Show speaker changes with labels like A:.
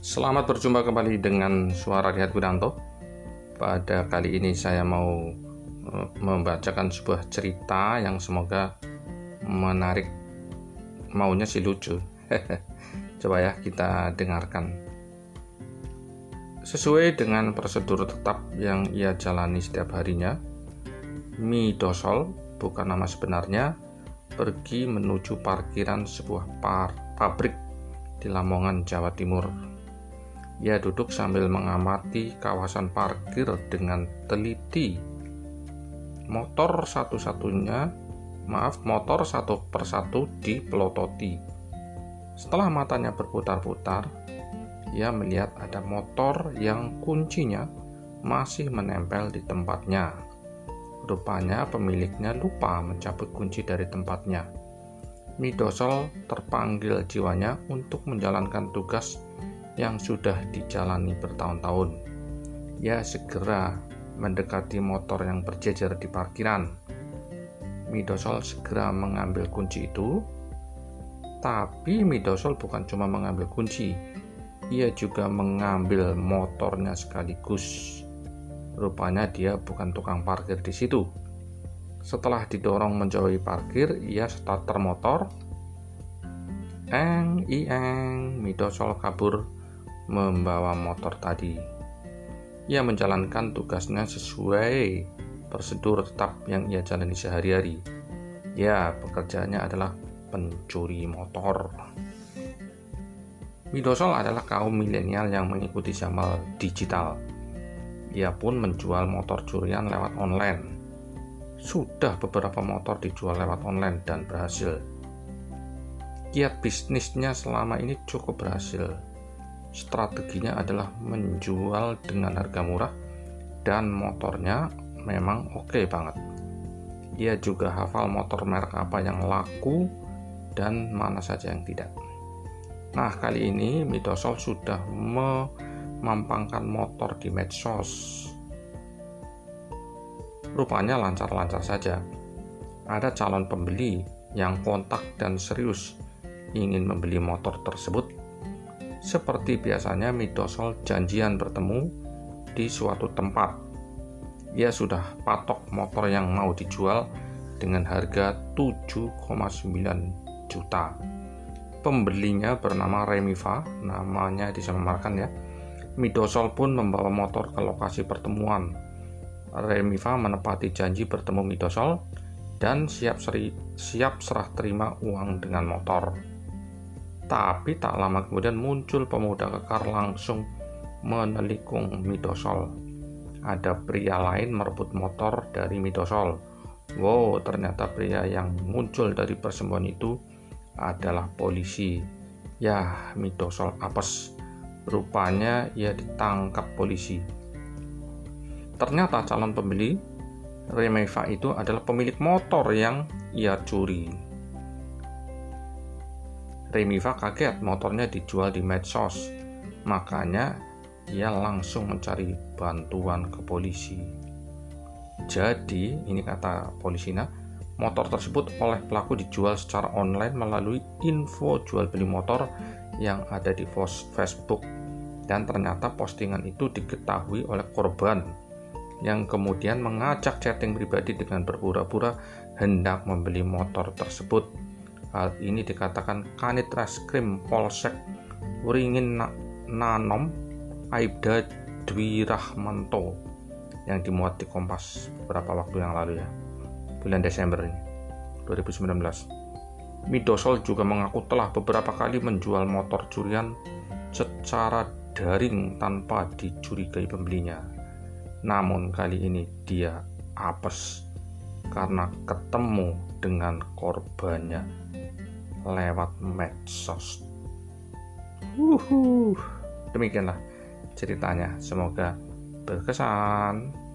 A: Selamat berjumpa kembali dengan Suara Rihat Wiranto. Pada kali ini saya mau eh, membacakan sebuah cerita yang semoga menarik maunya si lucu. Coba ya kita dengarkan. Sesuai dengan prosedur tetap yang ia jalani setiap harinya, Mi Dosol, bukan nama sebenarnya, pergi menuju parkiran sebuah par pabrik di Lamongan, Jawa Timur ia duduk sambil mengamati kawasan parkir dengan teliti. Motor satu-satunya, maaf, motor satu persatu dipelototi. Setelah matanya berputar-putar, ia melihat ada motor yang kuncinya masih menempel di tempatnya. Rupanya pemiliknya lupa mencabut kunci dari tempatnya. Midosol terpanggil jiwanya untuk menjalankan tugas yang sudah dijalani bertahun-tahun. Ia segera mendekati motor yang berjejer di parkiran. Midosol segera mengambil kunci itu, tapi Midosol bukan cuma mengambil kunci, ia juga mengambil motornya sekaligus. Rupanya dia bukan tukang parkir di situ. Setelah didorong menjauhi parkir, ia starter motor. Eng, ieng, Midosol kabur membawa motor tadi. Ia menjalankan tugasnya sesuai prosedur tetap yang ia jalani sehari-hari. Ya, pekerjaannya adalah pencuri motor. Midosol adalah kaum milenial yang mengikuti zaman digital. Ia pun menjual motor curian lewat online. Sudah beberapa motor dijual lewat online dan berhasil. Kiat bisnisnya selama ini cukup berhasil strateginya adalah menjual dengan harga murah dan motornya memang oke okay banget. Dia juga hafal motor merek apa yang laku dan mana saja yang tidak. Nah, kali ini Midosol sudah memampangkan motor di medsos. Rupanya lancar-lancar saja. Ada calon pembeli yang kontak dan serius ingin membeli motor tersebut seperti biasanya Midosol janjian bertemu di suatu tempat. Ia sudah patok motor yang mau dijual dengan harga 7,9 juta. Pembelinya bernama Remiva, namanya disamarkan ya. Midosol pun membawa motor ke lokasi pertemuan. Remiva menepati janji bertemu Midosol dan siap seri, siap serah terima uang dengan motor. Tapi tak lama kemudian muncul pemuda kekar langsung menelikung Midosol. Ada pria lain merebut motor dari Midosol. Wow, ternyata pria yang muncul dari persembahan itu adalah polisi. Ya, Midosol apes. Rupanya ia ditangkap polisi. Ternyata calon pembeli Remeva itu adalah pemilik motor yang ia curi. Remiva kaget motornya dijual di medsos. Makanya ia langsung mencari bantuan ke polisi. Jadi, ini kata polisi nah, motor tersebut oleh pelaku dijual secara online melalui info jual beli motor yang ada di Facebook dan ternyata postingan itu diketahui oleh korban yang kemudian mengajak chatting pribadi dengan berpura-pura hendak membeli motor tersebut Hal ini dikatakan Kanit Reskrim Polsek Wuringin Nanom Aibda Dwi Rahmanto yang dimuat di Kompas beberapa waktu yang lalu ya bulan Desember ini 2019 Midosol juga mengaku telah beberapa kali menjual motor curian secara daring tanpa dicurigai pembelinya. Namun kali ini dia apes karena ketemu dengan korbannya lewat medsos. Uhuh. Demikianlah ceritanya. Semoga berkesan.